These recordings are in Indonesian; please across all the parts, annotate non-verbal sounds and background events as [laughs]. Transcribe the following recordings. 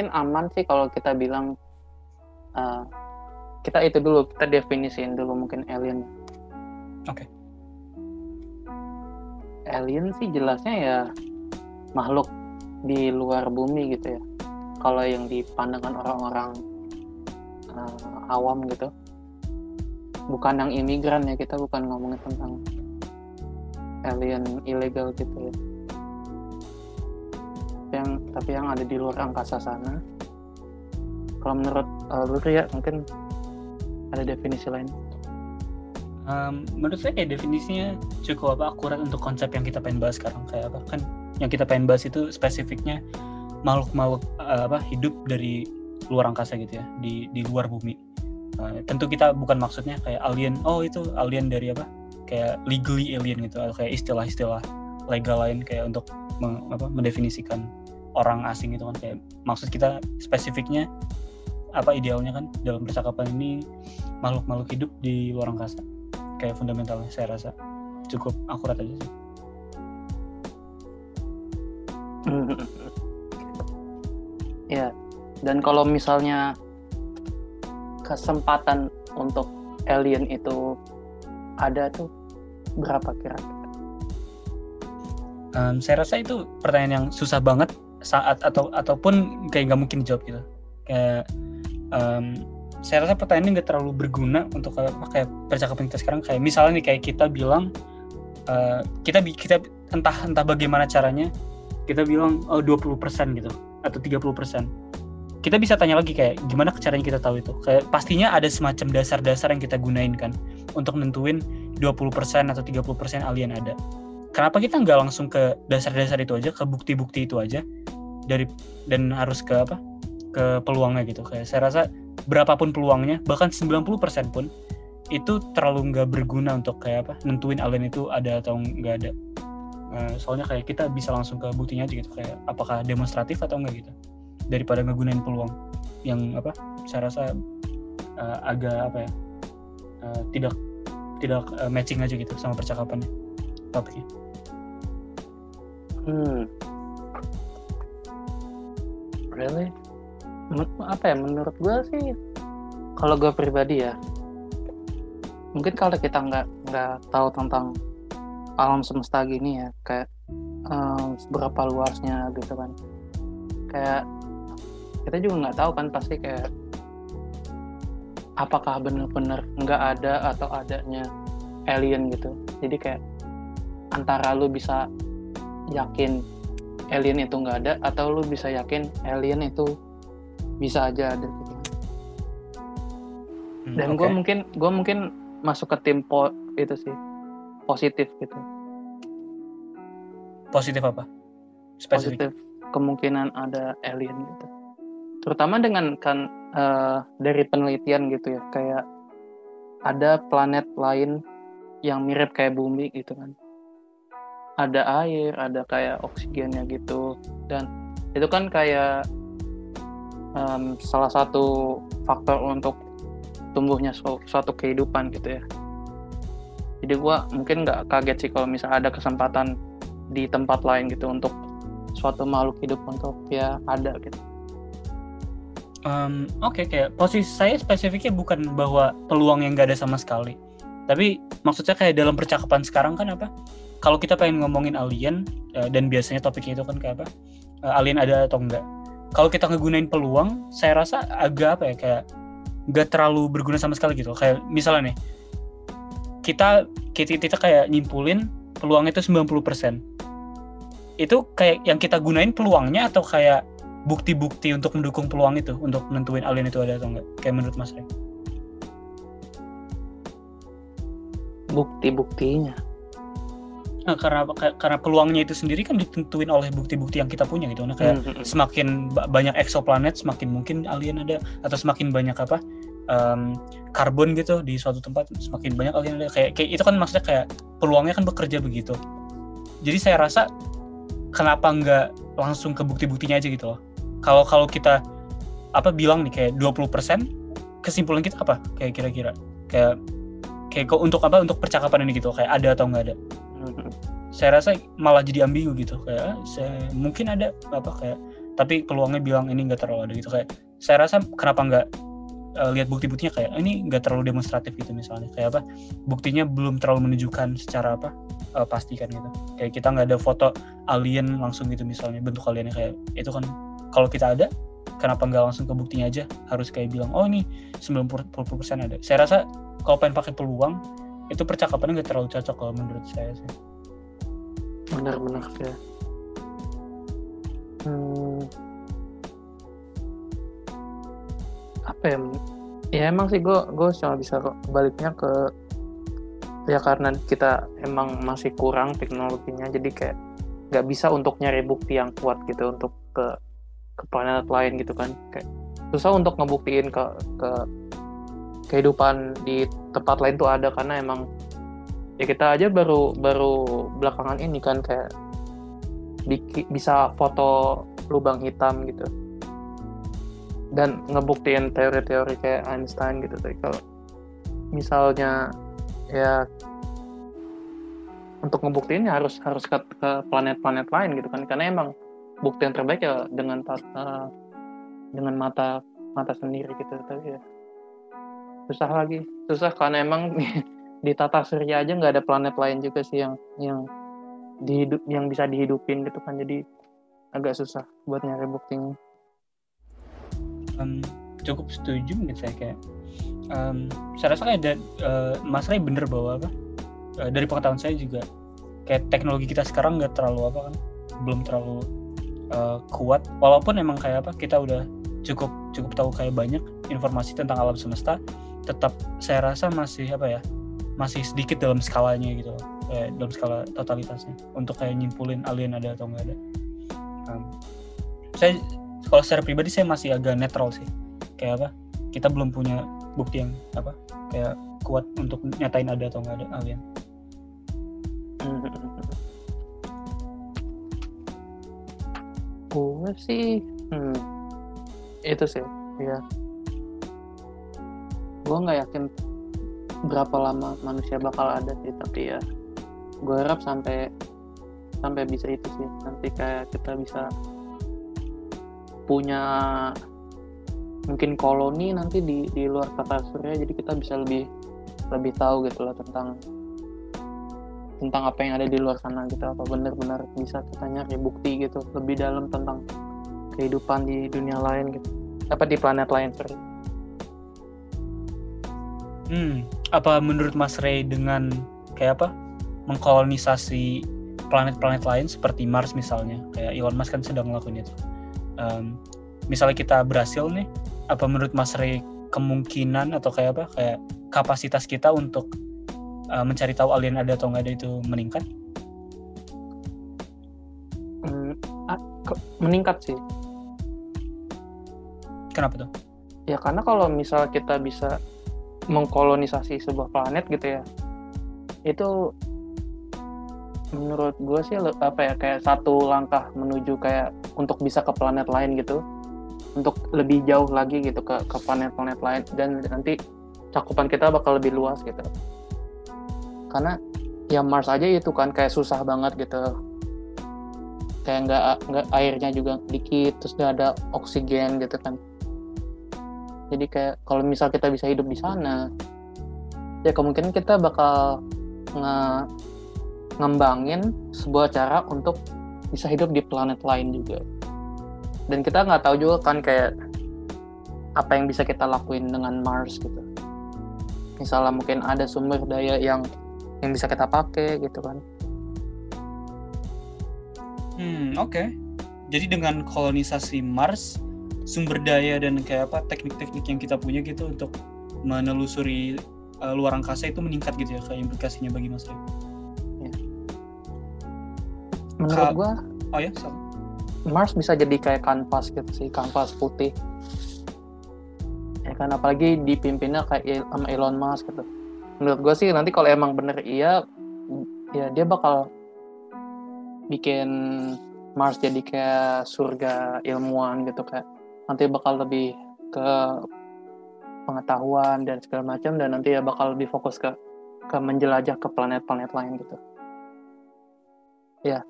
mungkin aman sih kalau kita bilang uh, kita itu dulu kita definisiin dulu mungkin alien. Oke. Okay. Alien sih jelasnya ya makhluk di luar bumi gitu ya. Kalau yang dipandangkan orang-orang uh, awam gitu, bukan yang imigran ya kita bukan ngomongin tentang alien ilegal gitu ya. Yang tapi yang ada di luar angkasa sana. Kalau menurut uh, lu ya mungkin ada definisi lain? Um, menurut saya kayak definisinya cukup apa akurat untuk konsep yang kita pengen bahas sekarang kayak apa kan yang kita pengen bahas itu spesifiknya makhluk-makhluk uh, apa hidup dari luar angkasa gitu ya di di luar bumi. Uh, tentu kita bukan maksudnya kayak alien oh itu alien dari apa kayak legally alien gitu atau kayak istilah-istilah legal lain kayak untuk meng, apa, mendefinisikan orang asing itu kan kayak maksud kita spesifiknya apa idealnya kan dalam percakapan ini makhluk-makhluk hidup di luar angkasa. Kayak fundamentalnya saya rasa. Cukup akurat aja sih. [laughs] Ya dan kalau misalnya kesempatan untuk alien itu ada tuh berapa kira-kira? Um, saya rasa itu pertanyaan yang susah banget saat atau ataupun kayak nggak mungkin dijawab gitu. Kayak um, saya rasa pertanyaan ini nggak terlalu berguna untuk kayak percakapan kita sekarang. Kayak misalnya nih kayak kita bilang uh, kita kita entah entah bagaimana caranya kita bilang oh 20% gitu atau 30% kita bisa tanya lagi kayak gimana caranya kita tahu itu? Kayak pastinya ada semacam dasar-dasar yang kita gunain kan untuk nentuin 20% atau 30% alien ada kenapa kita nggak langsung ke dasar-dasar itu aja ke bukti-bukti itu aja? Dari dan harus ke apa? Ke peluangnya gitu. Kayak saya rasa berapapun peluangnya bahkan 90% pun itu terlalu nggak berguna untuk kayak apa nentuin alien itu ada atau nggak ada. Uh, soalnya kayak kita bisa langsung ke buktinya aja gitu. Kayak apakah demonstratif atau enggak gitu. Daripada ngegunain peluang yang apa saya rasa uh, agak apa ya uh, tidak tidak uh, matching aja gitu sama percakapannya topiknya. Hmm. Really? apa ya menurut gue sih kalau gue pribadi ya mungkin kalau kita nggak nggak tahu tentang alam semesta gini ya kayak um, seberapa luasnya gitu kan kayak kita juga nggak tahu kan pasti kayak apakah benar-benar nggak ada atau adanya alien gitu jadi kayak antara lu bisa yakin alien itu nggak ada atau lu bisa yakin alien itu bisa aja ada gitu. Hmm, Dan okay. gue mungkin gue mungkin masuk ke tim po itu sih positif gitu. Positif apa? Spesifik. Positif kemungkinan ada alien gitu. Terutama dengan kan uh, dari penelitian gitu ya kayak ada planet lain yang mirip kayak bumi gitu kan. Ada air, ada kayak oksigennya gitu dan itu kan kayak um, salah satu faktor untuk tumbuhnya su suatu kehidupan gitu ya. Jadi gue mungkin nggak kaget sih kalau misalnya ada kesempatan di tempat lain gitu untuk suatu makhluk hidup untuk ya ada gitu. Um, Oke, okay, kayak posisi saya spesifiknya bukan bahwa peluang yang nggak ada sama sekali. Tapi maksudnya kayak dalam percakapan sekarang kan apa? Kalau kita pengen ngomongin alien uh, dan biasanya topiknya itu kan kayak apa? Uh, alien ada atau enggak? kalau kita ngegunain peluang saya rasa agak apa ya kayak nggak terlalu berguna sama sekali gitu kayak misalnya nih kita kita, kita kayak nyimpulin peluang itu 90% itu kayak yang kita gunain peluangnya atau kayak bukti-bukti untuk mendukung peluang itu untuk nentuin alien itu ada atau enggak kayak menurut Mas Rey bukti-buktinya Nah, [laughs] karena karena peluangnya itu sendiri kan ditentuin oleh bukti-bukti yang kita punya gitu. Nah, kayak hmm. semakin banyak eksoplanet, semakin mungkin alien ada atau semakin banyak apa um, karbon gitu di suatu tempat, semakin banyak alien ada. Kayak, kayak itu kan maksudnya kayak peluangnya kan bekerja begitu. Jadi saya rasa kenapa nggak langsung ke bukti-buktinya aja gitu loh. Kalau kalau kita apa bilang nih kayak 20% kesimpulan kita apa kayak kira-kira kayak kayak untuk apa untuk percakapan ini gitu kayak ada atau nggak ada saya rasa malah jadi ambigu gitu. Kayak saya mungkin ada apa kayak tapi peluangnya bilang ini nggak terlalu ada gitu. Kayak saya rasa kenapa nggak uh, lihat bukti-buktinya kayak ini nggak terlalu demonstratif gitu misalnya. Kayak apa buktinya belum terlalu menunjukkan secara apa uh, pasti kan gitu. Kayak kita nggak ada foto alien langsung gitu misalnya bentuk aliennya kayak itu kan kalau kita ada kenapa nggak langsung ke buktinya aja? Harus kayak bilang oh ini 90% ada. Saya rasa kalau pengen pakai peluang itu percakapannya nggak terlalu cocok kalau menurut saya sih. Benar-benar ya hmm, apa ya? Ya emang sih gue gue cuma bisa baliknya ke ya karena kita emang masih kurang teknologinya jadi kayak nggak bisa untuk nyari bukti yang kuat gitu untuk ke ke planet lain gitu kan. Kayak susah untuk ngebuktiin ke ke kehidupan di tempat lain tuh ada karena emang ya kita aja baru baru belakangan ini kan kayak bisa foto lubang hitam gitu. Dan ngebuktiin teori-teori kayak Einstein gitu tapi kalau misalnya ya untuk ngebuktiinnya harus harus ke, ke planet-planet lain gitu kan. Karena emang bukti yang terbaik ya dengan uh, dengan mata mata sendiri gitu tapi ya susah lagi. Susah karena emang [laughs] di tata surya aja nggak ada planet lain juga sih yang yang dihidup yang bisa dihidupin gitu kan. Jadi agak susah buat nyari buktinya. Um, cukup setuju mungkin saya kayak um, saya rasa kayak uh, Mas Ray bener bahwa apa uh, dari pengetahuan saya juga kayak teknologi kita sekarang nggak terlalu apa kan belum terlalu uh, kuat. Walaupun emang kayak apa kita udah cukup cukup tahu kayak banyak informasi tentang alam semesta tetap saya rasa masih apa ya masih sedikit dalam skalanya gitu kayak dalam skala totalitasnya. Untuk kayak nyimpulin alien ada atau enggak ada. Um, saya kalau secara pribadi saya masih agak netral sih. Kayak apa? Kita belum punya bukti yang apa kayak kuat untuk nyatain ada atau nggak ada alien. Gue sih hmm, itu sih ya gue nggak yakin berapa lama manusia bakal ada sih tapi ya gue harap sampai sampai bisa itu sih. Nanti kayak kita bisa punya mungkin koloni nanti di di luar tata surya jadi kita bisa lebih lebih tahu gitu lah tentang tentang apa yang ada di luar sana gitu apa benar-benar bisa kita nyari bukti gitu lebih dalam tentang kehidupan di dunia lain gitu. Apa di planet lain sorry hmm apa menurut Mas Ray dengan kayak apa mengkolonisasi planet-planet lain seperti Mars misalnya kayak Elon Musk kan sedang melakukan itu um, misalnya kita berhasil nih apa menurut Mas Ray kemungkinan atau kayak apa kayak kapasitas kita untuk uh, mencari tahu alien ada atau nggak ada itu meningkat? Hmm, meningkat sih. Kenapa tuh? Ya karena kalau misal kita bisa mengkolonisasi sebuah planet gitu ya, itu menurut gue sih apa ya kayak satu langkah menuju kayak untuk bisa ke planet lain gitu. Untuk lebih jauh lagi gitu ke ke planet-planet lain. Dan nanti cakupan kita bakal lebih luas gitu. Karena ya Mars aja itu kan kayak susah banget gitu. Kayak nggak nggak airnya juga dikit terus nggak ada oksigen gitu kan jadi kayak kalau misal kita bisa hidup di sana ya kemungkinan kita bakal nge ngembangin sebuah cara untuk bisa hidup di planet lain juga. Dan kita nggak tahu juga kan kayak apa yang bisa kita lakuin dengan Mars gitu. Misalnya mungkin ada sumber daya yang yang bisa kita pakai gitu kan. Hmm oke. Okay. jadi dengan kolonisasi Mars sumber daya dan kayak apa teknik-teknik yang kita punya gitu untuk menelusuri uh, luar angkasa itu meningkat gitu ya kayak implikasinya bagi Mas Ray menurut Ka gua oh ya sama Mars bisa jadi kayak kanvas gitu sih kanvas putih. Ya kan apalagi dipimpinnya kayak sama Elon Musk gitu. Menurut gue sih nanti kalau emang bener iya ya dia bakal bikin Mars jadi kayak surga ilmuwan gitu kayak nanti bakal lebih ke pengetahuan dan segala macam dan nanti ya bakal lebih fokus ke ke menjelajah ke planet-planet lain gitu. Ya.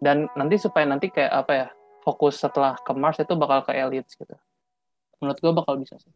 Dan nanti supaya nanti kayak apa ya fokus setelah ke Mars itu bakal ke aliens gitu. Menurut gue bakal bisa sih